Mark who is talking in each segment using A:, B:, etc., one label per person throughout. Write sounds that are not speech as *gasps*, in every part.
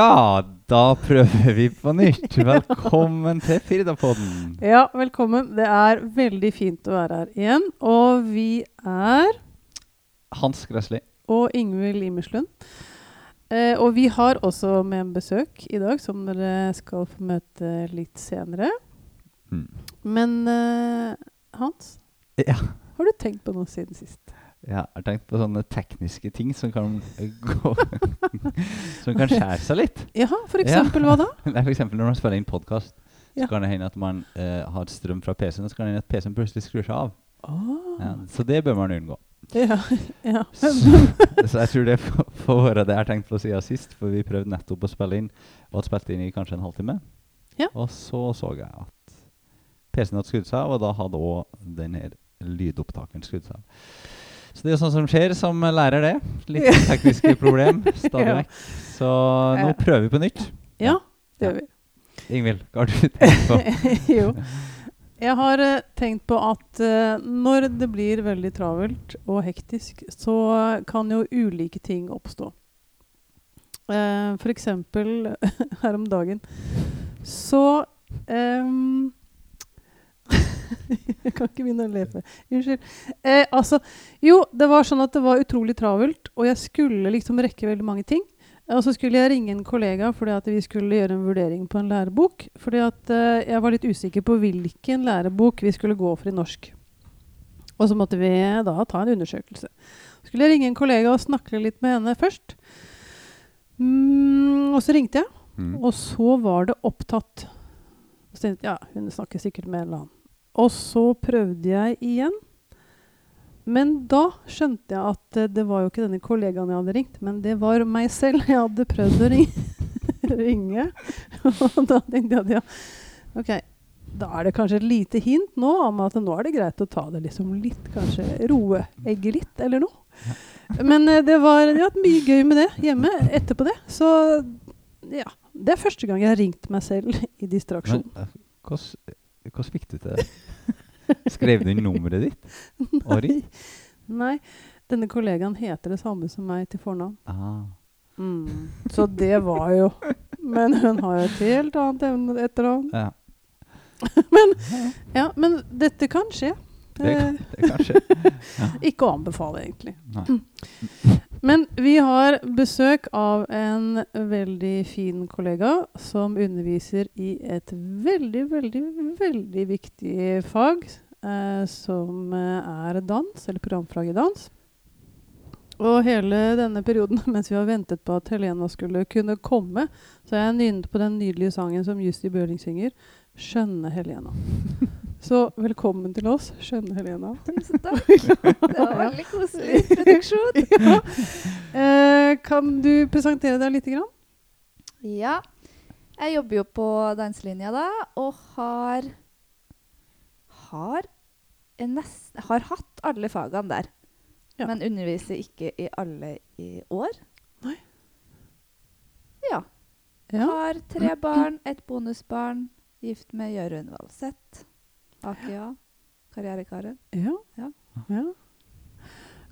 A: Ja, da prøver vi på nytt. Velkommen til Firdapodden.
B: Ja, velkommen. Det er veldig fint å være her igjen. Og vi er
A: Hans Gressli.
B: og Ingvild Imerslund. Eh, og vi har også med en besøk i dag, som dere skal få møte litt senere.
A: Mm.
B: Men eh, Hans,
A: Ja.
B: har du tenkt på noe siden sist?
A: Jeg har tenkt på sånne tekniske ting som kan gå *laughs* Som kan skjære seg litt.
B: Ja, for
A: Ja.
B: eksempel hva da? *laughs*
A: Er for eksempel når man spiller inn podkast,
B: Ja.
A: så kan det hende at man eh, har strøm fra PC-en, og så kan det hende at PC-en plutselig skrur seg av. Ja, så det bør man unngå.
B: Ja. *laughs* ja.
A: så jeg tror det får være det jeg har tenkt på siden sist, for vi prøvde nettopp å spille inn, og hadde spilt inn i kanskje en halvtime.
B: Ja.
A: Og så så jeg at PC-en hadde skrudd seg av, og da hadde òg den her lydopptakeren skrudd seg av. Så det er jo sånt som skjer som lærer det. Litt tekniske problem stadig
B: Ja.
A: vekk. Så nå prøver vi på nytt.
B: ja, det gjør vi.
A: Ingvild, hva har du tenkt på? *laughs*
B: jo. Jeg har eh, tenkt på at uh, når det blir veldig travelt og hektisk, så kan jo ulike ting oppstå. Uh, for eksempel *laughs* her om dagen så ehm, *laughs* Jeg kan ikke begynne å le for Unnskyld. Eh, altså, jo, det var sånn at det var utrolig travelt, og jeg skulle liksom rekke veldig mange ting. Og så skulle jeg ringe en kollega fordi at vi skulle gjøre en vurdering på en lærebok. Fordi at eh, jeg var litt usikker på hvilken lærebok vi skulle gå for i norsk. Og så måtte vi da ta en undersøkelse. Så skulle jeg ringe en kollega og snakke litt med henne først. Mm, og så ringte jeg,
A: Mm.
B: og så var det opptatt. Så tenkte jeg, ja, hun snakker sikkert med en eller annen. Og så prøvde jeg igjen. Men da skjønte jeg at eh, det var jo ikke denne kollegaen jeg hadde ringt, men det var meg selv jeg hadde prøvd å *laughs* ringe. *laughs* Og da tenkte jeg at ja, ok, da er det kanskje et lite hint nå om at nå er det greit å ta det liksom litt, kanskje roe egget litt, eller noe. Men eh, det var ja, mye gøy med det hjemme etterpå det. Så ja, det er første gang jeg har ringt meg selv i distraksjon.
A: Men, hvordan fikk du til det? Skrev du inn nummeret ditt? *laughs* Ari?
B: Nei, denne kollegaen heter det samme som meg til fornavn.
A: Ah.
B: Mm. Så det var jo Men hun har jo et helt annet evne etternavn.
A: Ja, *laughs*
B: Men, ja, men dette kan skje.
A: det, kan- det kan skje. *laughs*
B: ikke å anbefale, egentlig.
A: Nei. *clears throat*
B: Men vi har besøk av en veldig fin kollega som underviser i et veldig, veldig, veldig viktig fag, eh, som eh, er dans, eller programfag i dans. Og hele denne perioden, *laughs* mens vi har ventet på at Helena skulle kunne komme, så har jeg nynnet på den nydelige sangen som Justi Bøhling synger, 'Skjønne Helena'. *laughs* Så velkommen til oss, skjønne Helena.
C: Tusen takk. *laughs* Det var veldig koselig introduksjon. *laughs*
B: ja. eh, kan du presentere deg litt? Grann?
C: Ja. Jeg jobber jo på danselinja da, og har har, nest, har hatt alle fagene der.
B: Ja.
C: Men underviser ikke i alle i år.
B: Nei.
C: Ja.
B: Ja.
C: Har tre barn, et bonusbarn, gift med Jørund Valseth. AKA. Karrierekaren.
B: Ja.
C: Ja.
B: ja.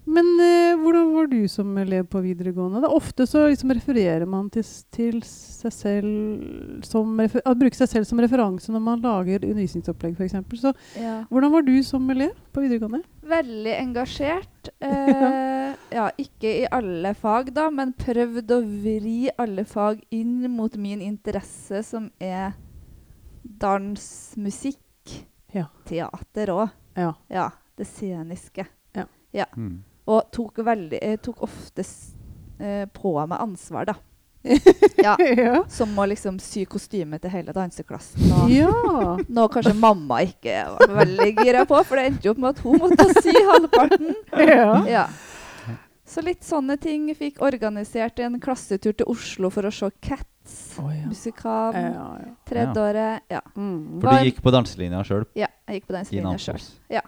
B: Men eh, hvordan var du som elev på videregående? Da? Ofte så liksom refererer man til, til seg selv som refer bruker seg selv som referanse når man lager undervisningsopplegg, f.eks. Så
C: Ja.
B: hvordan var du som elev på videregående?
C: Veldig engasjert. *laughs* Eh, ja, ikke i alle fag, da, men prøvd å vri alle fag inn mot min interesse, som er dans, musikk,
B: Ja.
C: teater òg.
B: Ja.
C: Ja, det sceniske.
A: Mm.
C: Og tok, veldig, jeg tok ofte eh, på meg ansvar, da. *laughs* Ja,
B: ja.
C: Som å liksom sy kostyme til hele danseklassen. Og
B: ja.
C: noe kanskje mamma ikke var veldig gira på, for det endte jo opp med at hun måtte sy halvparten.
B: ja.
C: Ja. Så litt sånne ting. Fikk organisert en klassetur til Oslo for å se Cats.
B: Å, ja.
C: Musikal.
B: Ja, ja.
C: Tredje året. Ja.
B: Mm.
A: For du gikk på danselinja sjøl
C: ja, jeg gikk på danselinja sjøl. Ja.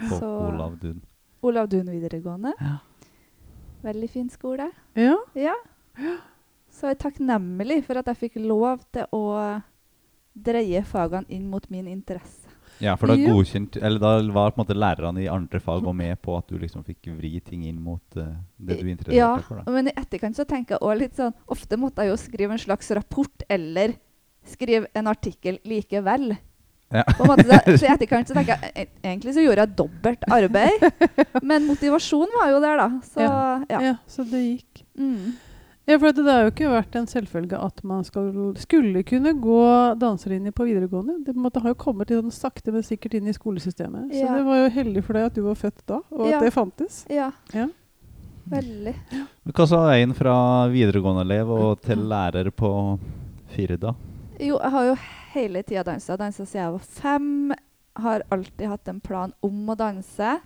A: På
C: Så-
A: Olav Dun.
C: Olav Dun videregående.
A: Ja.
C: Veldig fin skole.
B: ja.
C: Ja. Så jeg er takknemlig for at jeg fikk lov til å dreie fagene inn mot min interesse.
A: Ja, for da godkjent Eller da var på en måte lærerne i andre fag og med på at du liksom fikk vri ting inn mot uh, det du interesserte
C: Ja,
A: deg for. Ja,
C: men i etterkant så tenker jeg også litt sånn Ofte måtte jeg jo skrive en slags rapport eller skrive en artikkel likevel.
A: Ja.
C: På en måte, så, så i *laughs* etterkant så tenker jeg e- egentlig så gjorde jeg dobbelt arbeid. Men motivasjonen var jo der, da. Så ja.
B: Ja, så det gikk.
C: Mm.
B: Ja, for det har jo ikke vært en selvfølge at man skal, skulle kunne gå danselinje på videregående. Det på en måte har jo kommet litt sånn sakte, men sikkert inn i skolesystemet. Så
C: Ja.
B: det var jo heldig for deg at du var født da, og at
C: Ja.
B: det fantes.
C: ja.
B: Ja.
C: Veldig.
A: Men Hva sa veien fra videregående-elev og til lærer på Firda?
C: Jo, jeg har jo hele tida dansa. Dansa siden jeg var fem. Har alltid hatt en plan om å danse.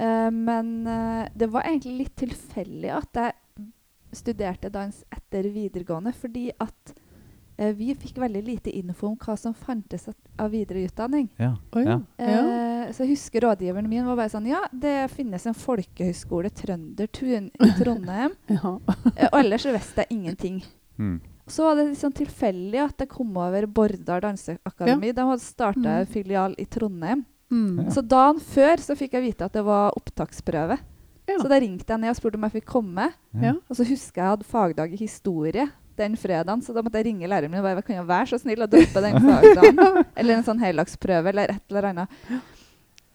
C: Uh, men uh, det var egentlig litt tilfeldig at jeg studerte dans etter videregående, fordi at eh, vi fikk veldig lite info om hva som fantes av videreutdanning.
A: Ja.
B: Oi.
A: ja.
C: Eh, så jeg husker rådgiveren min var bare sånn Ja, det finnes en folkehøyskole, Trøndertun, i *laughs* Trondheim.
B: Ja.
C: Eh, og ellers så visste jeg ingenting.
A: Mm.
C: Så var det sånn tilfeldig at jeg kom over Bordar danseakademi. De hadde starta
B: Mm.
C: filial i Trondheim.
B: Mm.
A: Ja.
C: Så dagen før så fikk jeg vite at det var opptaksprøve.
B: Ja.
C: Så da ringte jeg ned og spurte om jeg fikk komme.
B: Ja.
C: Og så husker jeg jeg hadde fagdag i historie den fredagen, så da måtte jeg ringe læreren min og bare kan jeg være så snill å droppe den *laughs* fagdagen. eller en sånn heldagsprøve eller et eller annet.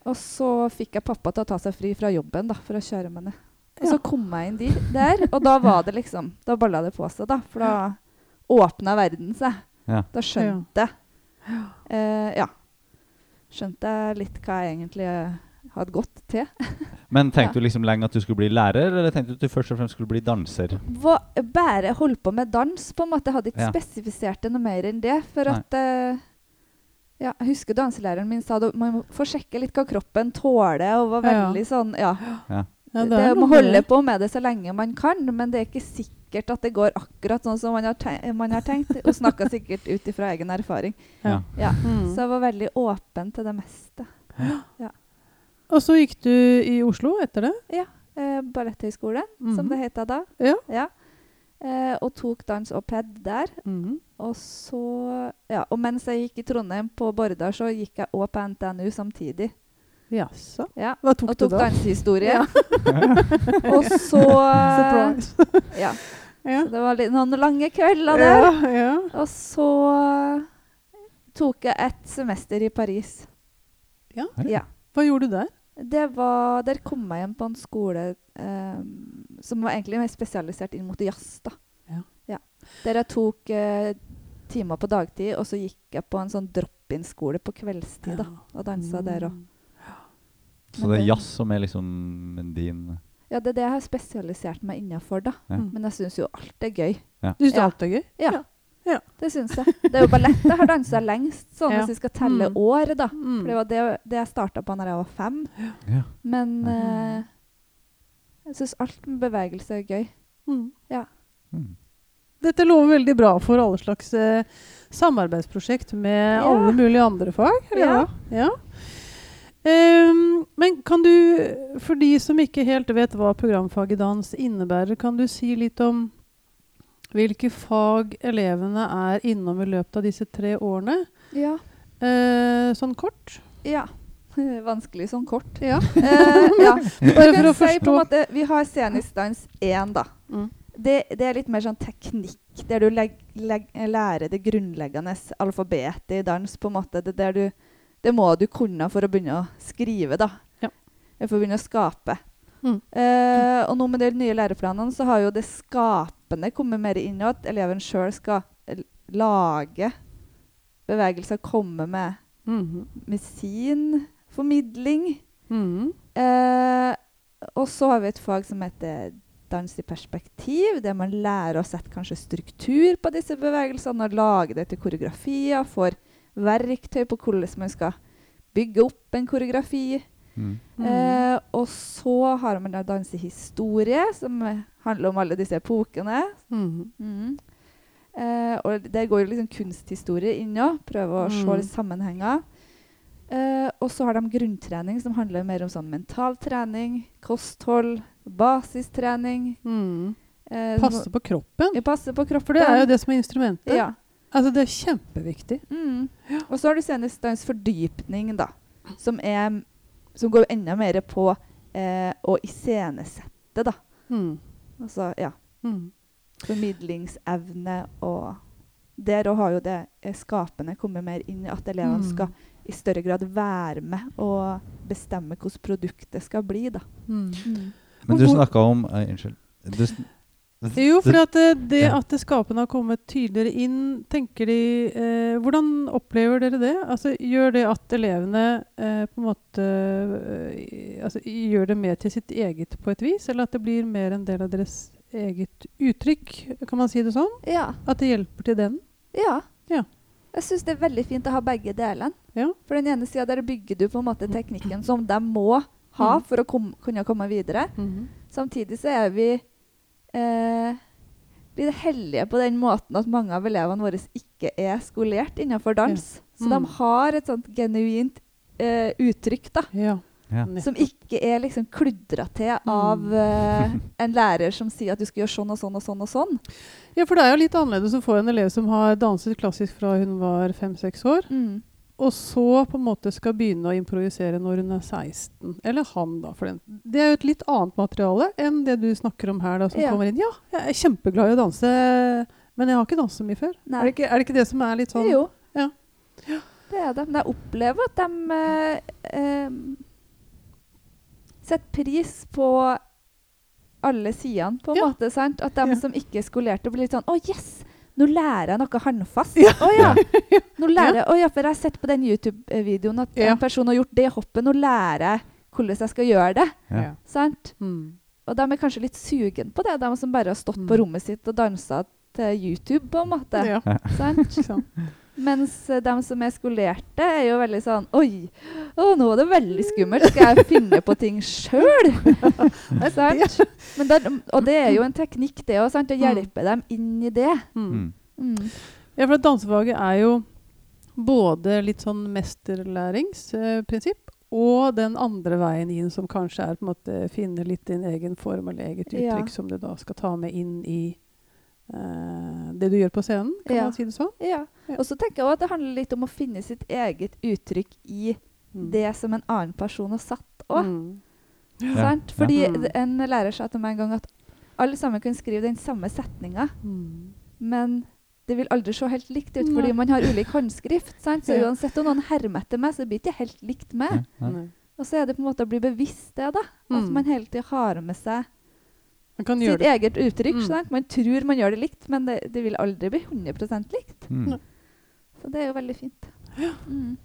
C: Og så fikk jeg pappa til å ta seg fri fra jobben da, for å kjøre meg ned. Og så kom jeg inn dit, der, og da var det liksom Da balla det på seg, da. For da åpna verden seg.
A: Ja.
C: Da skjønte jeg eh, Ja. Skjønte jeg litt hva jeg egentlig eh, hadde gått til.
A: Men tenkte
C: Ja.
A: du liksom lenge at du skulle bli lærer, eller tenkte du at du først og fremst skulle bli danser?
C: Hva, bare holdt på med dans, på en måte. Jeg hadde ikke
A: Ja.
C: spesifisert det noe mer enn det. For
A: Nei.
C: at uh, ja, Jeg husker danselæreren min sa at man må sjekke litt hva kroppen tåler, og var
B: Ja.
C: veldig sånn Ja.
B: Ja,
C: det
B: det
C: må
B: noe
C: holde på med det så lenge man kan, men det er ikke sikkert at det går akkurat sånn som man har, te man har tenkt. Hun snakka sikkert ut ifra egen erfaring.
A: Ja.
C: Ja.
B: Mm.
C: Så jeg var veldig åpen til det meste.
B: Og så gikk du i Oslo etter det?
C: Eh, Balletthøgskolen, som
B: Mhm.
C: det heta da.
B: Ja.
C: Eh, og tok dans og ped der.
B: Mhm.
C: Og så Ja, og mens jeg gikk i Trondheim på Bordar, så gikk jeg òg på NTNU samtidig.
B: Jaså.
C: Ja.
B: Hva tok
C: Og
B: du
C: tok
B: da?
C: dansehistorie.
B: Ja. *laughs*
C: og så *laughs*
B: Surprise. *laughs*
C: Ja.
B: ja.
C: Så det var litt, noen lange kvelder der.
B: Ja, ja.
C: Og så tok jeg et semester i Paris.
B: Ja.
C: ja.
B: Hva gjorde du der?
C: Det var, der kom jeg hjem på en skole eh, som var egentlig mer spesialisert inn mot jazz. da.
B: Ja.
C: Der jeg tok eh, timer på dagtid, og så gikk jeg på en sånn drop-in-skole på kveldstid. da, Og dansa der òg.
A: Så det er jazz som er liksom din
C: Ja, det er det jeg har spesialisert meg innafor, da.
A: Ja.
B: Mm.
C: Men jeg syns jo alt er gøy.
B: Du syns
C: Ja.
B: alt er gøy?
C: Ja.
B: Ja.
C: Det syns jeg. Det er jo ballett jeg har dansa lengst, sånn
B: Ja.
C: hvis vi skal telle
B: Mm.
C: år, da.
B: Mm.
C: For det var det, det jeg starta på når jeg var fem.
A: Ja.
C: Men
B: Ja.
C: eh, jeg syns alt med bevegelse er gøy.
B: Mm.
A: Mm.
B: Dette lover veldig bra for alle slags uh, samarbeidsprosjekt med
C: Ja.
B: alle mulige andre fag. eller
C: Ja.
B: ja. Ehm, men kan du, for de som ikke helt vet hva programfaget dans innebærer, kan du si litt om hvilke fag elevene er innom i løpet av disse tre årene?
C: Ja.
B: Eh, sånn kort?
C: ja. *laughs* Vanskelig sånn kort.
B: Ja. *laughs*
C: Eh, ja.
B: Bare for å
C: si på
B: forstå.
C: måte, vi har scenestans 1, da.
B: Mm.
C: Det, det er litt mer sånn teknikk, der du leg, leg, lærer det grunnleggende alfabetet i dans. på en måte. Det, der du, det må du kunne for å begynne å skrive, da.
B: Ja.
C: For å begynne å skape.
B: Mm.
C: Eh, og nå med de nye læreplanene så har jo det skapende kommer mer inn, og at eleven sjøl skal lage bevegelser, komme med,
B: Mhm.
C: med sin formidling.
B: Mhm.
C: Eh, og så har vi et fag som heter dans i perspektiv, der man lærer å sette kanskje struktur på disse bevegelsene og lage det til koreografier, får verktøy på hvordan man skal bygge opp en koreografi.
A: Mm.
C: Eh, og så har man da dansehistorie, som handler om alle disse epokene.
B: Mm.
C: Mm. Eh, og der går jo liksom kunsthistorie inn òg. Prøve å se
B: Mm.
C: litt sammenhenger. Eh, og så har de grunntrening, som handler mer om sånn mental trening, kosthold, basistrening.
B: Mhm.
C: Eh,
B: Passe på kroppen.
C: Ja, passe på kroppen.
B: For det er jo det som er instrumentet.
C: Ja.
B: Altså, det er kjempeviktig.
C: Mm. Og så har du scenestans fordypning, da. Som, er, som går enda mer på eh, å iscenesette, da.
B: Mm.
C: Altså, ja.
B: Mm.
C: Formidlingsevne og Der òg har jo det eh, skapende kommet mer inn i at elevene
B: Mm.
C: skal i større grad være med og bestemme hvordan produktet skal bli, da.
B: Mm.
A: Men du snakka om eh, Unnskyld. Du, sn-
B: Jo, for at det, det at det skapende har kommet tydeligere inn, tenker de eh, Hvordan opplever dere det? Altså, gjør det at elevene eh, på en måte eh, altså, Gjør det mer til sitt eget på et vis, eller at det blir mer en del av deres eget uttrykk? Kan man si det sånn?
C: Ja.
B: At det hjelper til den?
C: Ja.
B: Ja.
C: Jeg syns det er veldig fint å ha begge delene.
B: Ja.
C: For den ene sida der bygger du på en måte teknikken som de må ha
B: Mm.
C: for å kom, kunne komme videre. Samtidig så er vi eh, det heldige på den måten at mange av elevene våre ikke er skolert innenfor dans. Så
B: Mm.
C: de har et sånt genuint eh, uttrykk da,
B: Ja.
A: ja.
C: som ikke er liksom kludra til av
B: Mm.
C: eh, *laughs* en lærer som sier at du skal gjøre sånn og sånn og sånn. og sånn.
B: ja, for det er jo litt annerledes å få en elev som har danset klassisk fra hun var fem-seks år,
C: Mm.
B: Og så på en måte skal begynne å improvisere når hun er 16. Eller han, da. For den. Det er jo et litt annet materiale enn det du snakker om her, da, som
C: Ja.
B: kommer inn. Ja, jeg er kjempeglad i å danse, men jeg har ikke danset så mye før. Er det, ikke, er det ikke det som er litt sånn
C: Jo.
B: Ja.
C: Det er det. Men jeg opplever at de eh, eh, setter pris på alle sidene, på en
B: Ja.
C: måte. sant? At de
B: Ja.
C: som ikke er skolerte, blir litt sånn Å, yes! Nå lærer jeg noe håndfast.
B: Ja.
C: Å ja! Nå lærer jeg, å, ja, for jeg har sett på den YouTube-videoen at
B: Ja.
C: en person har gjort det hoppet. Nå lærer jeg hvordan jeg skal gjøre det.
A: Ja.
C: sant?
B: Mm.
C: Og de er kanskje litt sugen på det, de som bare har stått
B: Mm.
C: på rommet sitt og dansa til YouTube, på en måte.
B: Ja.
C: Sant? *laughs* Mens eh, de som er skolerte, er jo veldig sånn Oi, å, nå er det veldig skummelt. Skal jeg finne på ting sjøl? *laughs* og det er jo en teknikk, det òg. Å hjelpe dem inn i det.
B: Mm.
A: Mm.
C: Mm.
B: Ja, for dansefaget er jo både litt sånn mesterlæringsprinsipp og den andre veien inn, som kanskje er på en måte finne litt din egen form eller eget
C: Ja.
B: uttrykk, som du da skal ta med inn i eh, det du gjør på scenen. Kan
C: Ja.
B: man si det sånn?
C: Ja.
B: Ja.
C: Og så tenker jeg også at det handler litt om å finne sitt eget uttrykk i
B: Mm.
C: det som en annen person har satt òg.
B: Mm.
C: Sant? Fordi en lærer sa til meg en gang at alle sammen kan skrive den samme setninga,
B: Mm.
C: men det vil aldri se helt likt ut,
B: Nei.
C: fordi man har ulik håndskrift. Sant? Så
B: Ja.
C: uansett om noen hermer etter meg, så blir det ikke helt likt meg.
A: Ja, ja.
C: Og så er det på en måte å bli bevisst det, da. At
B: Mm.
C: man hele tida har med seg sitt
B: gjøre det.
C: eget uttrykk.
B: Mm.
C: Man tror man gjør det likt, men det, det vil aldri bli 100 likt.
A: Mm.
C: Så det er jo veldig fint. Mm.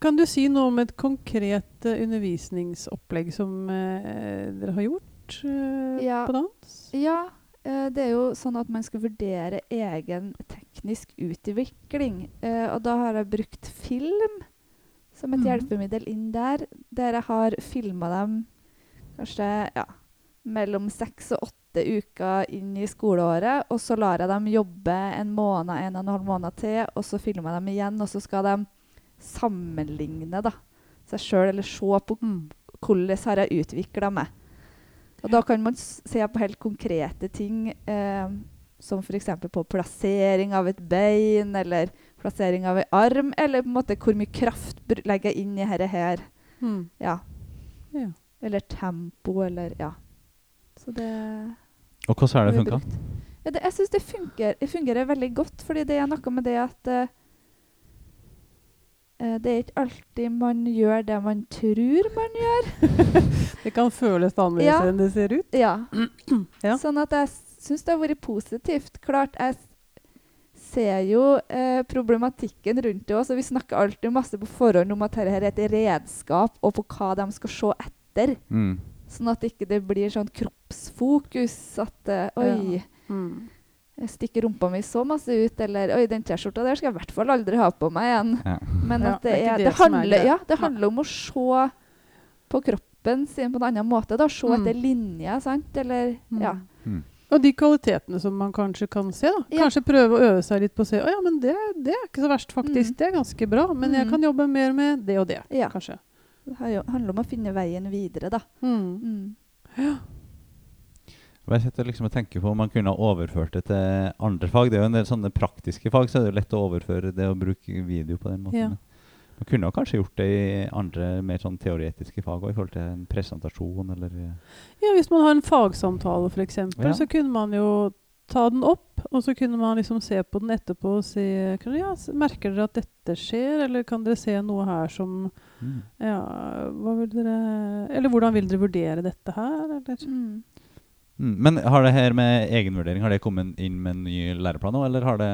B: Kan du si noe om et konkret uh, undervisningsopplegg som uh, dere har gjort uh,
C: Ja.
B: på dans?
C: Ja, det er jo sånn at man skal vurdere egen teknisk utvikling. Eh, og da har jeg brukt film som et
B: Mhm.
C: hjelpemiddel inn der. Der jeg har filma dem kanskje ja, mellom seks og åtte uker inn i skoleåret. Og så lar jeg dem jobbe en måned, en og en halv måned til, og så filmer jeg dem igjen. Og så skal de sammenligne da, seg sjøl, eller se på
B: Mm.
C: hvordan har jeg utvikla meg. Og da kan man se på helt konkrete ting, eh, som f.eks. på plassering av et bein, eller plassering av en arm, eller på en måte hvor mye kraft legger jeg inn i dette her.
B: Mm.
C: Ja.
B: Ja.
C: Eller tempo, eller ja. Så det
A: Og hvordan har det funka?
C: Ja, jeg syns det fungerer, fungerer veldig godt, fordi det er noe med det at eh, eh, det er ikke alltid man gjør det man tror man gjør. *laughs*
B: Det kan føles annerledes
C: Ja.
B: enn det ser ut.
C: Ja. *clears throat*
B: Ja.
C: Sånn at jeg syns det har vært positivt. Klart, jeg ser jo eh, problematikken rundt det òg, vi snakker alltid masse på forhånd om at dette er et redskap, og på hva de skal se etter.
A: Mm.
C: Sånn at ikke det blir sånn kroppsfokus. At eh, oi,
B: Mm.
C: jeg stikker rumpa mi så masse ut, eller oi, den T-skjorta der skal jeg i hvert fall aldri ha på meg igjen.
A: Ja.
C: Men
B: Ja,
C: at det,
B: det er det
C: det,
B: er
C: handler, ja, det handler om å se på kroppen sin på en annen måte. da, Se
B: Mm.
C: etter linjer, sant? Eller
B: Mm.
C: ja.
A: Mm.
B: Og de kvalitetene som man kanskje kan se. da.
C: Ja.
B: Kanskje prøve å øve seg litt på å se å ja, men det, det er ikke så verst, faktisk.
C: Mm.
B: Det er ganske bra. Men jeg
C: Mm.
B: kan jobbe mer med det og det,
C: Ja.
B: kanskje.
C: Det handler om å finne veien videre, da.
B: Mm.
A: Jeg sitter liksom og tenker på om man kunne ha overført det til andre fag. Det er jo en del sånne praktiske fag, så er det jo lett å overføre det å bruke video på den måten.
B: Ja.
A: Man kunne ha kanskje gjort det i andre mer sånn teoretiske fag òg, i forhold til en presentasjon eller eh,
B: Ja, Hvis man har en fagsamtale, f.eks.,
A: Ja.
B: så kunne man jo ta den opp, og så kunne man liksom se på den etterpå og si ja, Merker dere at dette skjer, eller kan dere se noe her som
A: mm.
B: Ja, hva vil dere Eller hvordan vil dere vurdere dette her, eller
C: Mm.
A: Mm. Men har det her med egenvurdering Har det kommet inn med en ny læreplan nå, eller har det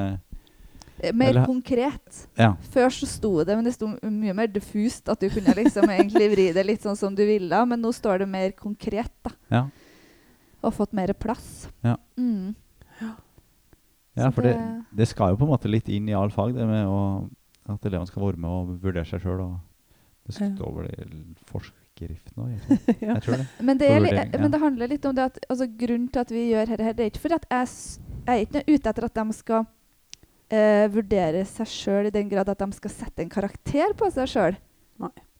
C: Eh, Mer
A: Eller-
C: konkret.
A: Ja.
C: Før så sto det, men det sto mye mer diffust. At du kunne liksom egentlig vri det litt sånn som du ville. Men nå står det mer konkret, da.
A: Ja.
C: Og fått mer plass.
A: Ja.
C: Mm.
A: Ja, for det, det skal jo på en måte litt inn i alle fag, det med å, at elevene skal være med og vurdere seg sjøl. Det
B: Ja.
A: står vel i Jeg tror,
B: ja.
A: jeg tror det.
C: Men det, er li
A: ja.
C: men det handler litt om det at altså, grunnen til at vi gjør dette, det er ikke fordi at jeg, s- jeg er ikke ute etter at de skal uh, vurdere seg sjøl i den grad at de skal sette en karakter på seg sjøl.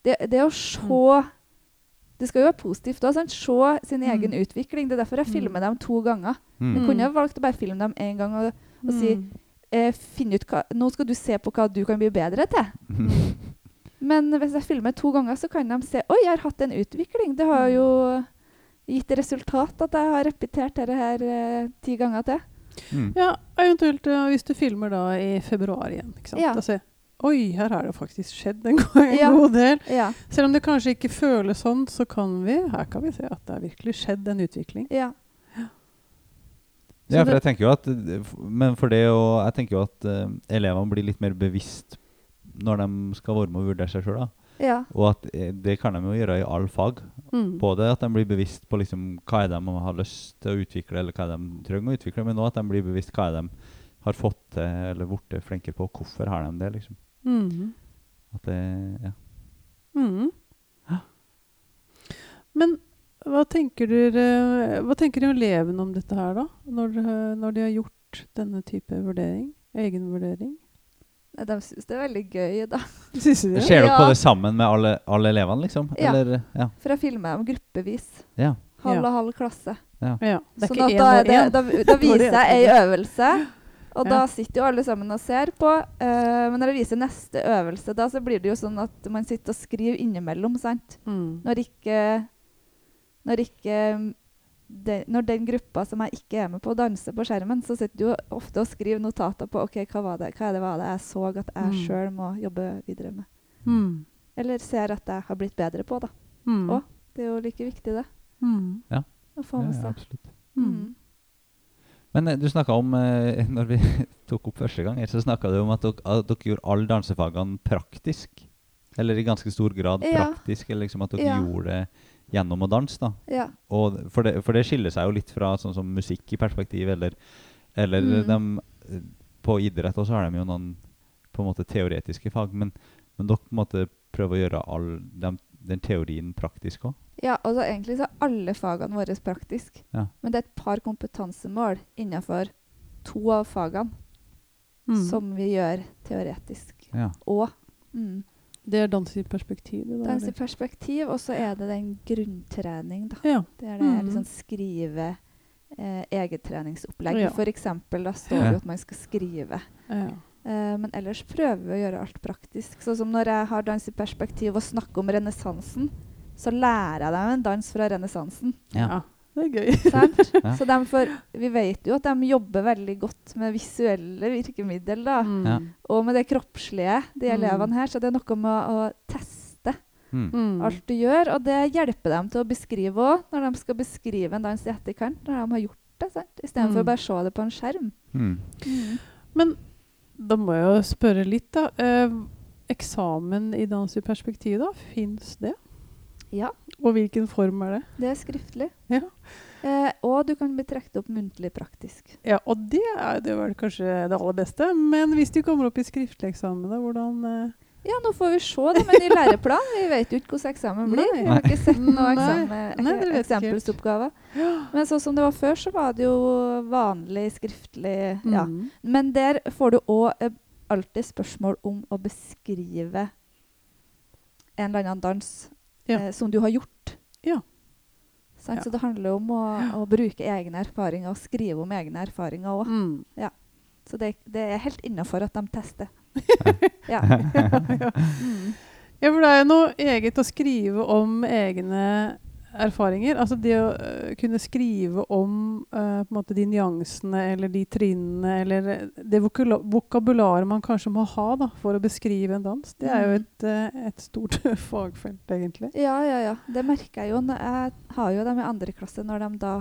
C: Det, det å se Det skal jo være positivt òg. Se sin
B: Mm.
C: egen utvikling. Det er derfor jeg filmer dem to ganger. Jeg
A: Mm.
C: kunne ha valgt å bare filme dem én gang og, og si
B: Mm.
C: eh, finn ut hva, Nå skal du se på hva du kan bli bedre til. *laughs* Men hvis jeg filmer to ganger, så kan de se Oi, jeg har hatt en utvikling. Det har jo gitt resultat at jeg har repetert dette her eh, ti ganger til.
A: Mm.
B: Ja, eventuelt uh, hvis du filmer da i februar igjen. ikke sant?
C: Ja.
B: Da se, Oi, her har det faktisk skjedd en, go- en
C: Ja.
B: god del.
C: Ja.
B: Selv om det kanskje ikke føles sånn, så kan vi her kan vi se at det har virkelig skjedd en utvikling.
C: ja.
A: Ja, for jeg tenker jo at Men for det å Jeg tenker jo at uh, elevene blir litt mer bevisst når de skal være med og vurdere seg sjøl.
C: ja.
A: Og at eh, det kan de jo gjøre i alle fag.
B: Mm.
A: Både at de blir bevisst på liksom hva er det de har lyst til å utvikle, eller hva er det de trenger å utvikle, men òg at de blir bevisst hva er det de har fått til eller blitt flinkere på. Hvorfor har de det? liksom.
B: Mm.
A: At det, ja.
B: Mm. Men hva tenker dere Hva tenker elevene om dette her, da? Når, når de har gjort denne type vurdering? Egenvurdering?
C: Nei, De syns det er veldig gøy, da. *laughs*
B: Syns du det?
A: Ser dere på
C: Ja.
A: det sammen med alle, alle elevene, liksom?
C: Ja.
A: Eller, ja.
C: For jeg filmer dem gruppevis.
A: ja.
C: Halv og halv klasse.
B: Ja, det er
C: Sånn
B: ikke
C: at da, er det,
B: én.
C: da, da *laughs* viser jeg ei øvelse, og
B: Ja.
C: da sitter jo alle sammen og ser på. eh, men når jeg viser neste øvelse, da så blir det jo sånn at man sitter og skriver innimellom. sant?
B: Mm.
C: Når ikke Når ikke de, Når den gruppa som jeg ikke er med på, danser på skjermen, så sitter du ofte og skriver notater på ok, hva, var det, hva er det var det jeg så at jeg
B: Mm.
C: sjøl må jobbe videre med.
B: Mm.
C: Eller ser at jeg har blitt bedre på. da.
B: Mm.
C: Og Det er jo like viktig, det.
B: Mm.
C: Å få
A: ja,
C: seg.
A: ja,
C: seg.
A: absolutt.
B: Mm.
C: Mm.
A: Men eh, du snakka om eh, *laughs* Når vi tok opp første gang, så snakka du om at dere, at dere gjorde alle dansefagene praktisk. Eller i ganske stor grad
C: Ja.
A: praktisk. Eller liksom at dere
C: Ja.
A: gjorde det gjennom å danse. da.
C: Ja.
A: Og for det, for det skiller seg jo litt fra sånn som musikk i perspektiv, eller, eller
C: Mm.
A: dem, eh, På idrett også har de jo noen på en måte teoretiske fag, men, men dere på en måte prøver å gjøre all dem, den teorien praktisk òg.
C: Ja, altså egentlig så er alle fagene våre praktiske.
A: Ja.
C: Men det er et par kompetansemål innenfor to av fagene
B: Mm.
C: som vi gjør teoretisk.
A: Ja.
C: Og mm,
B: Det er dans i perspektiv.
C: Dans i perspektiv, og så er det den grunntrening, da.
B: Ja.
C: Det er det
B: Mhm.
C: liksom skrive eh, eget treningsopplegg.
B: Ja.
C: For eksempel, da står det
A: Ja.
C: jo at man skal skrive.
B: ja.
C: Eh, men ellers prøver vi å gjøre alt praktisk. Sånn som når jeg har dans i perspektiv og snakker om renessansen, så lærer jeg dem en dans fra renessansen.
B: ja. Det er gøy. *laughs*
A: Ja.
C: Så de får, vi vet jo at de jobber veldig godt med visuelle virkemiddel. da,
B: Mm.
A: Ja.
C: Og med det kroppslige, de
B: Mm.
C: elevene her. Så det er noe med å teste
A: Mm.
B: Mm.
C: alt du gjør. Og det hjelper dem til å beskrive òg, når de skal beskrive en dans i etterkant. Når de har gjort det, sant? istedenfor
B: Mm.
C: å bare se det på en skjerm.
A: Mm.
B: Men da må jeg jo spørre litt, da. Eh, eksamen i dans i perspektiv, da? Fins det?
C: Ja,
B: Og hvilken form er det?
C: det er skriftlig.
B: Ja.
C: Eh, og du kan bli trukket opp muntlig praktisk.
B: Ja, og det er det vel kanskje det aller beste. Men hvis du kommer opp i skriftlig eksamen, da, hvordan eh,
C: Ja, nå får vi se da, med ny læreplan. Vi vet jo ikke hvordan eksamen blir.
B: Nei.
C: Vi har ikke sett
B: noen
C: eksamen, eksemplsoppgave. Men sånn som det var før, så var det jo vanlig skriftlig. Ja.
B: mm.
C: Men der får du òg eh, alltid spørsmål om å beskrive en eller annen dans
B: Ja.
C: eh, som du har gjort.
B: Ja. Så.
C: Så det handler om å, å bruke egne erfaringer og skrive om egne erfaringer òg.
B: Mm.
C: Så det, det er helt innafor at de tester. *laughs* ja. *laughs*
B: ja.
C: Mm.
B: Ja, for det er jo noe eget å skrive om egne erfaringer. Altså det å øh, kunne skrive om uh, måte de nyansene eller de trinnene eller øh, det vokabularet man kanskje må ha da, for å beskrive en dans. Det er jo
C: Mm.
B: et, et stort *laughs* fagfelt, egentlig.
C: ja, ja, ja. Det merker jeg jo. når Jeg har jo dem i andre klasse når de da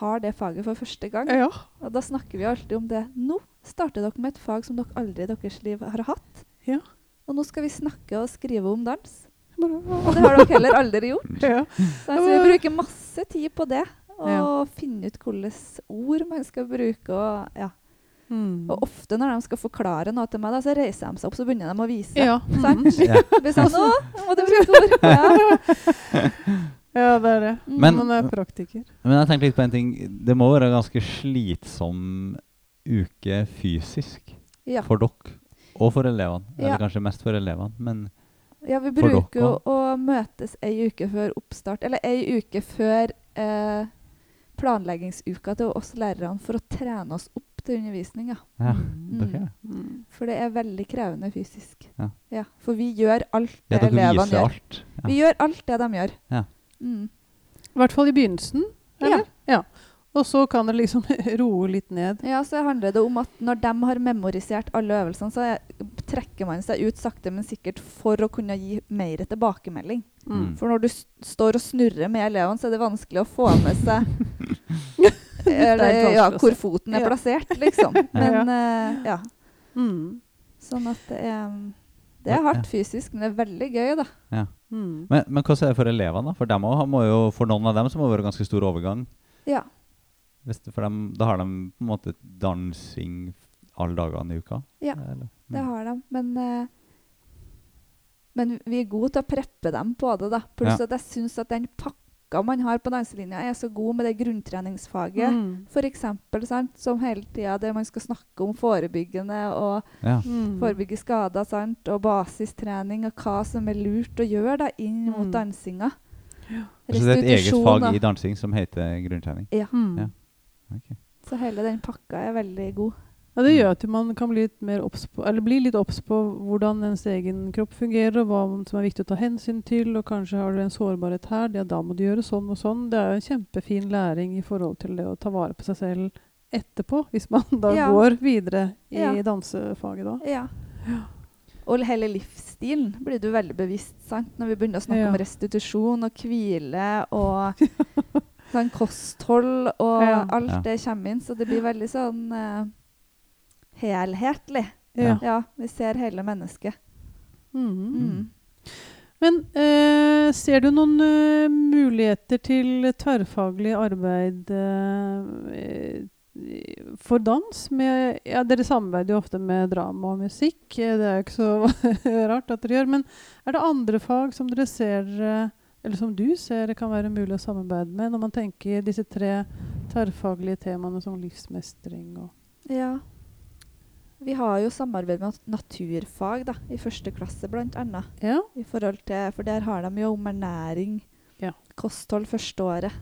C: har det faget for første gang.
B: Ja.
C: Og da snakker vi alltid om det. Nå starter dere med et fag som dere aldri i deres liv har hatt.
B: Ja.
C: Og nå skal vi snakke og skrive om dans. Og det har dere heller aldri gjort.
B: ja.
C: Så altså, vi bruker masse tid på det. Og
B: Ja.
C: finne ut hvilke ord man skal bruke. Og, ja.
B: Mm.
C: og ofte når de skal forklare noe til meg, da, så reiser de seg opp så begynner de å vise.
B: ja.
C: Sant?
B: Mm.
A: Ja.
C: Det blir sånn, nå må du bruke ord. Ja.
B: ja, det er det.
C: Mm.
A: Men-
B: Man er praktiker.
A: Men jeg tenkte litt på en ting. Det må være en ganske slitsom uke fysisk
C: Ja.
A: for dere og for elevene.
C: Ja.
A: Eller kanskje mest for elevene. Men
C: ja, vi bruker jo å møtes ei uke før oppstart, eller ei uke før eh, planleggingsuka til oss lærerne for å trene oss opp til undervisning. Ja.
A: ja,
B: Mm.
A: dere
B: Mm.
C: For det er veldig krevende fysisk.
A: Ja.
C: for vi gjør alt det
A: ja,
C: elevene gjør.
A: alt. Ja.
C: Vi gjør alt det de gjør.
A: Ja.
C: Mm.
B: I hvert fall i begynnelsen.
C: Ja.
B: Ja. Og så kan det liksom *laughs* roe litt ned.
C: Ja, så handler det om at når de har memorisert alle øvelsene, så er, trekker man seg ut sakte, men sikkert for å kunne gi mer tilbakemelding.
A: Mm.
C: For når du står og snurrer med elevene, så er det vanskelig å få med seg *laughs* eller,
B: er
C: ja, hvor foten er
B: Ja.
C: plassert, liksom. *laughs* Men uh, ja.
B: Mm.
C: Sånn at det er Det er hardt fysisk, men det er veldig gøy, da.
B: Mm.
A: Men, men hvordan er det for elevene? da? For, dem også må jo, for noen av dem så må det være ganske stor overgang.
C: Ja.
A: Hvis det, for dem, da har de på en måte dansing alle dagene i uka?
C: Ja,
A: Eller?
C: Det
A: Mm.
C: har de. Men, uh, men vi er gode til å preppe dem på det. da. Pluss
A: Ja.
C: at jeg syns at den pakka man har på danselinja, er så god med det grunntreningsfaget.
B: Mm.
C: For eksempel, sant, som hele tida der man skal snakke om forebyggende og
A: Ja.
B: Mm.
C: forebygge skader sant, og basistrening og hva som er lurt å gjøre da, inn mot
B: Mm.
C: dansinga.
A: Så det er et eget fag
C: da.
A: i dansing som heter grunntrening?
C: Ja.
B: Mm.
A: Ja. Ok.
C: Så hele den pakka er veldig god.
B: Ja, det gjør at man kan bli litt mer obs på, eller bli litt obs på hvordan ens egen kropp fungerer, og hva som er viktig å ta hensyn til. Og kanskje har du en sårbarhet her, ja, da må du gjøre sånn og sånn. Det er jo en kjempefin læring i forhold til det å ta vare på seg selv etterpå, hvis man da
C: Ja.
B: går videre i
C: Ja.
B: dansefaget da.
C: Ja. Og hele livsstilen blir du veldig bevisst sant? når vi begynner å snakke
B: Ja.
C: om restitusjon og hvile og *laughs* sånn kosthold og
B: Ja.
C: alt
A: Ja.
C: det kommer inn. Så det blir veldig sånn uh, helhetlig.
B: Ja.
C: Ja, vi ser hele mennesket.
B: Mm.
C: Mm.
B: Men uh, ser du noen uh, muligheter til tverrfaglig arbeid eh, for dans? Med, ja, dere samarbeider jo ofte med drama og musikk. Det er jo ikke så *laughs* rart at dere gjør. Men er det andre fag som dere ser eh, eller som du ser det kan være mulig å samarbeide med, når man tenker disse tre tverrfaglige temaene som livsmestring og
C: Ja. Vi har jo samarbeid med naturfag da, i første klasse, blant annet.
B: Ja.
C: I forhold til, for der har de jo om ernæring,
B: Ja.
C: kosthold første året.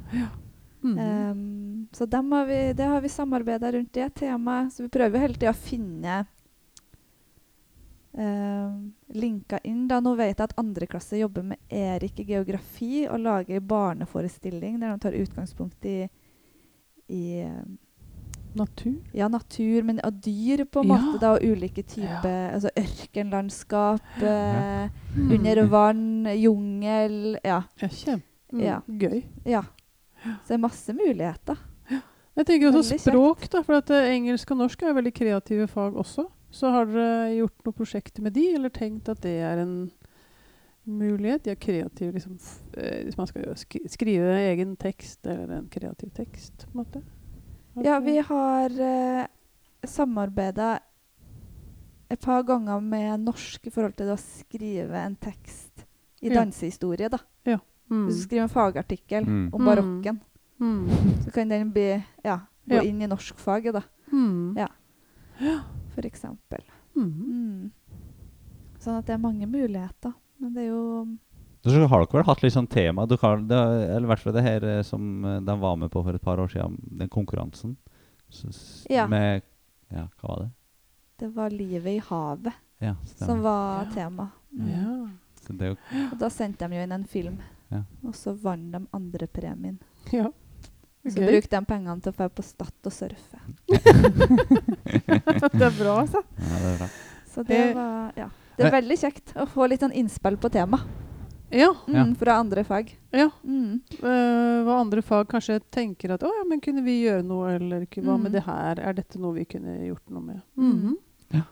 B: Mhm.
C: Um, så har vi, det har vi samarbeida rundt det temaet. Så vi prøver hele tida å finne um, linker inn. Da. Nå vet jeg at andre klasse jobber med Erik i geografi og lager barneforestilling der de tar utgangspunkt i, i um,
B: Natur?
C: ja, natur, men av dyr på en
B: Ja.
C: måte. da, Og ulike typer altså Ørkenlandskap, eh,
B: Mm.
C: under vann, jungel Ja.
B: Ja, kjempe. Mm,
C: Ja.
B: Gøy.
C: ja. Så det er masse muligheter.
B: Jeg tenker også
C: Veldig
B: språk, da, for at uh, engelsk og norsk er veldig kreative fag også. Så har dere gjort noen prosjekter med de, eller tenkt at det er en mulighet? De er kreative, liksom, f- eh, hvis man skal skrive egen tekst, eller en kreativ tekst, på en måte. Har
C: Ja, vi har uh, samarbeida et par ganger med norsk i forhold til å skrive en tekst i
B: Ja.
C: dansehistorie. da.
B: mm.
C: Hvis du skriver en fagartikkel
A: Mm.
C: om
B: Mm.
C: barokken,
B: Mm.
C: så kan den bli, ja, gå
B: Ja.
C: inn i norskfaget, da,
B: Mm.
C: Ja. Eksempel.
B: Mm.
C: Mm. Sånn at det er mange muligheter. Men det er jo
A: Så har dere vel hatt litt sånn tema du har, det, Eller i hvert fall det her eh, som eh, de var med på for et par år siden, den konkurransen. Så,
C: Ja.
A: Med Ja, hva var det?
C: Det var livet i havet
A: Ja,
C: som var
B: Ja.
C: tema. Mm.
B: Ja.
A: Så det
C: Og da sendte de jo inn en film.
A: Ja.
C: Og så vant de andrepremien.
B: ja.
C: Så
B: okay.
C: bruk de pengene til å dra på Stad og surfe. *laughs*
B: det er bra, altså.
A: Ja, det er bra.
C: Så det
B: Eh,
C: var Ja. Det er veldig kjekt å få litt sånn innspill på tema
B: Ja.
C: mm, fra andre fag.
B: ja.
C: Mm.
B: Uh, hva andre fag kanskje tenker at å ja, men kunne vi gjøre noe, eller hva
C: Mm.
B: med det her? Er dette noe vi kunne gjort noe med?
C: Mm.
B: Ja.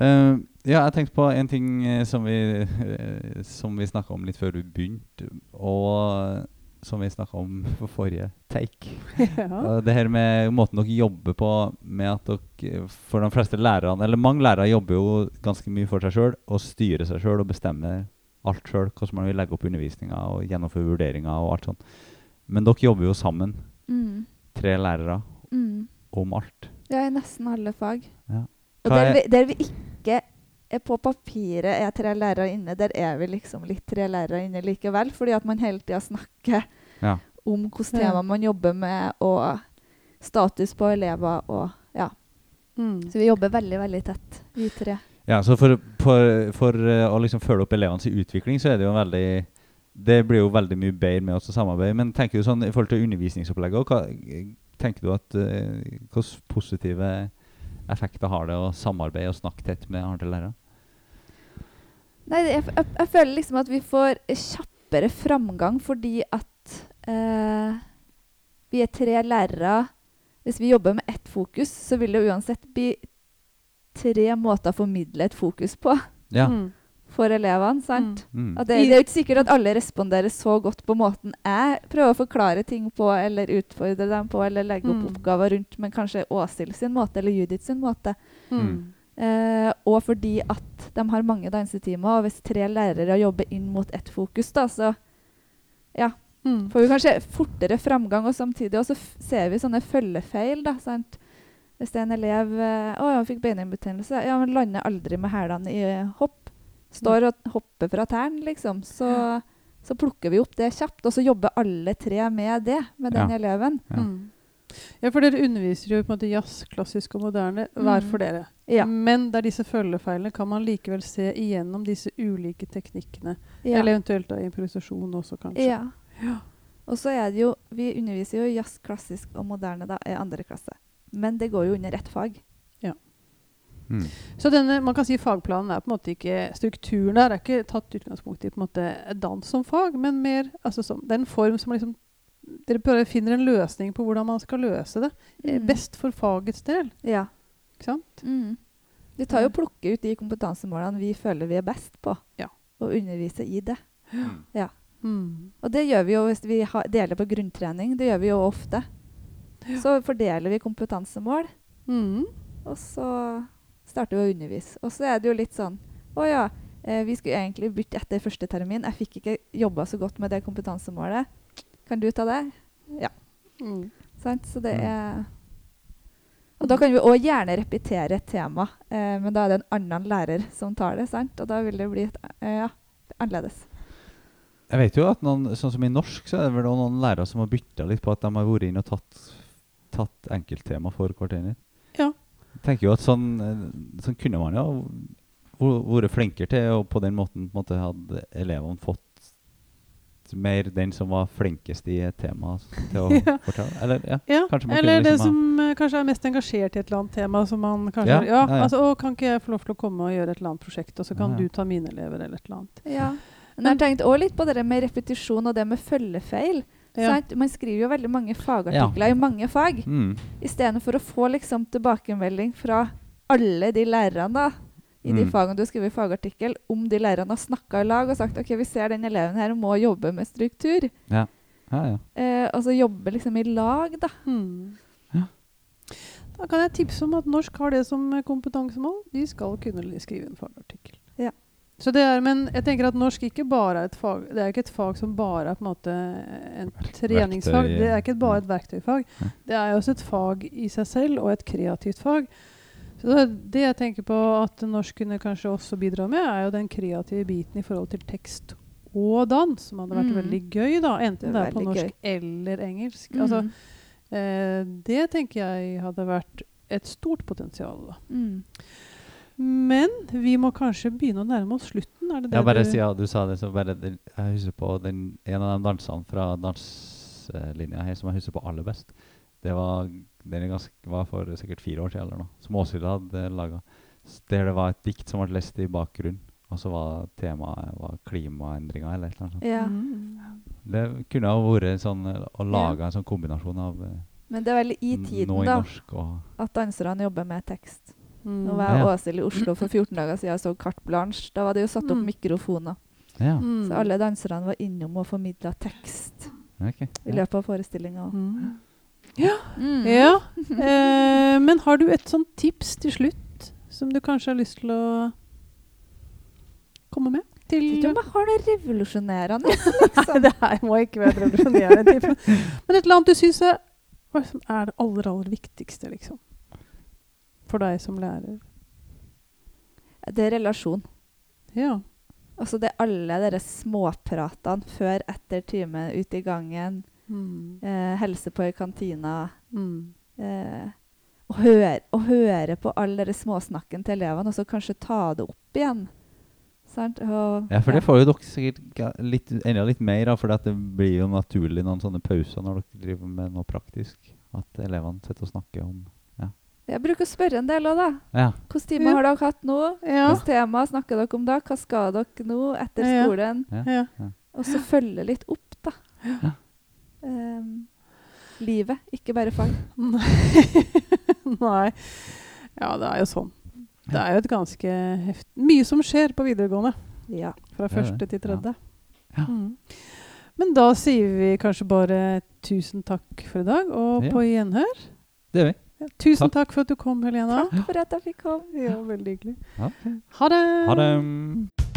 A: Uh, ja, jeg tenkte på en ting som vi, uh, som vi snakka om litt før du begynte, og som vi snakka om på forrige take. *laughs*
B: ja.
A: Det her med måten dere jobber på med at dere For de fleste lærerne, eller mange lærere, jobber jo ganske mye for seg sjøl og styrer seg sjøl og bestemmer alt sjøl. Hvordan man vil legge opp undervisninga og gjennomføre vurderinger og alt sånt. Men dere jobber jo sammen,
C: Mm.
A: tre lærere,
C: Mm.
A: om alt.
C: Ja, i nesten alle fag.
A: Ja.
C: Og der
A: er-
C: vi, der vi ikke på papiret er tre lærere inne, der er vi liksom litt tre lærere inne likevel. Fordi at man hele tida snakker
A: Ja.
C: om hvilke tema man jobber med, og status på elever og Ja.
B: Mm.
C: Så vi jobber veldig, veldig tett, vi tre.
A: Ja, så for, for, for eh, å liksom følge opp elevenes utvikling, så er det jo veldig Det blir jo veldig mye bedre med oss å samarbeide. Men tenker du sånn i forhold til undervisningsopplegget, hva, tenker du at eh, hvilke positive effekter har det å samarbeide og snakke tett med andre lærere?
C: Nei, jeg, jeg, jeg føler liksom at vi får kjappere framgang fordi at eh, vi er tre lærere. Hvis vi jobber med ett fokus, så vil det uansett bli tre måter å formidle et fokus på
A: Ja.
B: Mm.
C: For elevene. sant?
A: Mm.
C: At det, det er jo ikke sikkert at alle responderer så godt på måten jeg prøver å forklare ting på, eller utfordre dem på, eller legge opp
B: Mm.
C: oppgaver rundt, men kanskje Åshild sin måte, eller Judith sin måte.
B: Mm.
C: Eh, og fordi at de har mange dansetimer, og hvis tre lærere jobber inn mot ett fokus, da, så
B: Mm.
C: får vi kanskje fortere framgang, og samtidig også f ser vi sånne følgefeil. da, sant? Hvis det er en elev eh, å, ja, fikk beinhinnebetennelse, ja, men lander aldri med hælene i hopp, står og hopper fra tærne, liksom, så, så plukker vi opp det kjapt, og så jobber alle tre med det, med den
A: Ja.
C: eleven.
A: Ja.
B: Mm. Ja, for dere underviser jo på en måte jazz, klassisk og moderne hver
C: Mm.
B: for dere.
C: Ja.
B: Men det er disse følgefeilene kan man likevel se igjennom disse ulike teknikkene.
C: Ja.
B: Eller eventuelt da improvisasjon også, kanskje.
C: ja.
B: Ja.
C: Og så er det jo Vi underviser jo jazz, klassisk og moderne da, i andre klasse. Men det går jo under ett fag.
A: Mm.
B: Så denne, man kan si fagplanen er på en måte ikke Strukturen der er ikke tatt utgangspunkt i på en måte dans som fag, men mer altså som, Det er en form som liksom Dere prøver finner en løsning på hvordan man skal løse det. eh,
C: Mm.
B: Best for fagets del.
C: Ja.
B: Ikke sant?
C: Mm. Vi tar jo plukker ut de kompetansemålene vi føler vi er best på,
B: Ja.
C: og underviser i det. *gasps*
A: Ja.
B: Mm.
C: Og det gjør vi jo hvis vi ha, deler på grunntrening. Det gjør vi jo ofte. Så fordeler vi kompetansemål,
B: Mm.
C: og så starter å undervise. Og så er det jo litt sånn Å ja, eh, vi skulle egentlig bytte etter første termin. Jeg fikk ikke jobba så godt med det kompetansemålet. Kan du ta det?
B: Mm.
C: Sant? Så det
A: Mm.
C: er Og da kan vi òg gjerne repetere et tema, eh, men da er det en annen lærer som tar det. sant? Og da vil det bli et, eh, ja, annerledes.
A: Jeg vet jo at noen, sånn som i norsk, så er det vel noen lærere som har bytta litt på at de har vært inn og tatt, tatt enkelttema for kvarteret.
B: Ja.
A: Tenker jo at sånn, eh, sånn kunne man jo vært flinkere til, og på den måten på en måte hadde elevene fått mer den som var flinkest i et tema til å *laughs*
B: Ja.
A: fortelle. Eller, ja.
B: Ja,
A: Kanskje man
B: eller
A: kunne
B: det
A: liksom ha-
B: som eh, kanskje er mest engasjert i et eller annet tema. Som man kanskje,
A: Ja,
B: ja. Altså, å, kan ikke jeg få lov til å komme og gjøre et eller annet prosjekt, og så kan
A: Ja, ja.
B: du ta mine elever, eller et eller annet.
C: Ja. Men jeg har tenkt også litt på det med repetisjon og det med følgefeil.
B: Ja.
C: Sant? Man skriver jo veldig mange fagartikler i mange fag.
A: Mm.
C: Istedenfor å få liksom tilbakemelding fra alle de lærerne da, i de
A: Mm.
C: fagene du skriver fagartikkel, om de lærerne har snakka i lag og sagt ok, vi ser den eleven her må jobbe med struktur.
A: Ja, ja.
C: Eh, altså jobbe liksom i lag, da.
A: Mm.
B: Da kan jeg tipse om at norsk har det som kompetansemål. De skal kunne skrive en fagartikkel.
C: Ja.
B: Så det er, men jeg tenker at norsk ikke bare er et fag Det er ikke et fag som bare er på en måte en treningsfag.
A: verktøy,
B: Det er ikke bare et verktøyfag. Det er også et fag i seg selv, og et kreativt fag. Så det, jeg tenker på at norsk kunne kanskje også bidra med, er jo den kreative biten i forhold til tekst og dans, som hadde vært
C: Mm.
B: veldig gøy, da. Enten
C: Det er
B: på norsk
C: gøy.
B: eller engelsk. Altså,
C: Mm.
B: eh, det tenker jeg hadde vært et stort potensial. Da.
C: Mm.
B: Men vi må kanskje begynne å nærme oss slutten. Er det det
A: Ja, bare
B: du
A: siden du sa det, så bare den, Jeg husker på den, en av de dansene fra danslinja her som jeg husker på aller best. Det var, den er ganske, var for sikkert fire år siden eller noe. Som Åshild hadde laga. Der det var et dikt som ble lest i bakgrunnen. Og så var temaet var klimaendringer eller et eller annet. sånt.
C: Ja.
B: Mm.
A: Det kunne ha vært sånn å lage en sånn kombinasjon av eh,
C: Men det er vel i tiden, da,
A: norsk
C: at danserne jobber med tekst.
B: Mm.
C: Nå var jeg
A: Ja.
C: Åshild i Oslo for 14 dager siden og så Carte Blanche. Da var det jo satt opp
B: Mm.
C: mikrofoner.
A: Ja,
B: Mm.
C: Så alle danserne var innom og formidla tekst
A: okay.
C: i løpet av forestillinga.
B: Mm.
C: Mm.
B: Ja. *laughs* Eh, men har du et sånt tips til slutt som du kanskje har lyst til å komme med? Til
C: Jeg vet ikke om jeg har noe revolusjonerende. *laughs*
B: Nei,
C: Liksom.
B: det her må ikke være revolusjonerende. Men et eller annet du syns er, er det aller, aller viktigste, liksom? For deg som lærer.
C: Det er relasjon.
B: Ja.
C: Altså det er alle de småpratene før, etter time, ute i gangen,
B: Mm.
C: eh, helse på i kantina.
B: Mm.
C: Eh, og, høre, og høre på all den småsnakken til elevene, og så kanskje ta det opp igjen. Sant? Og,
A: Ja, for det får jo dere sikkert litt, enda litt mer av, for det blir jo naturlig noen sånne pauser når dere driver med noe praktisk. At elevene sitter og snakker om
C: Jeg bruker å spørre en del òg, da.
A: Ja.
C: Hvilke timer
B: Ja.
C: har dere hatt nå?
B: Ja.
C: Hvilke tema snakker dere om da? Hva skal dere nå etter
B: Ja.
C: skolen?
B: ja.
C: Og så følge litt opp, da.
A: Ja.
C: Um, livet, ikke bare fag. *laughs*
B: Nei. Ja, det er jo sånn. Det er jo et ganske heft... Mye som skjer på videregående.
C: Ja.
B: Fra første til tredje.
A: Ja.
B: Mm. Men da sier vi kanskje bare tusen takk for i dag, og
A: Ja.
B: på gjenhør.
A: Det gjør vi.
B: Ja, tusen
A: Takk.
B: takk. for at du kom, Helena.
C: Takk for at jeg fikk komme.
B: Ja, veldig hyggelig.
A: Ja.
B: Ha det!
A: Ha det.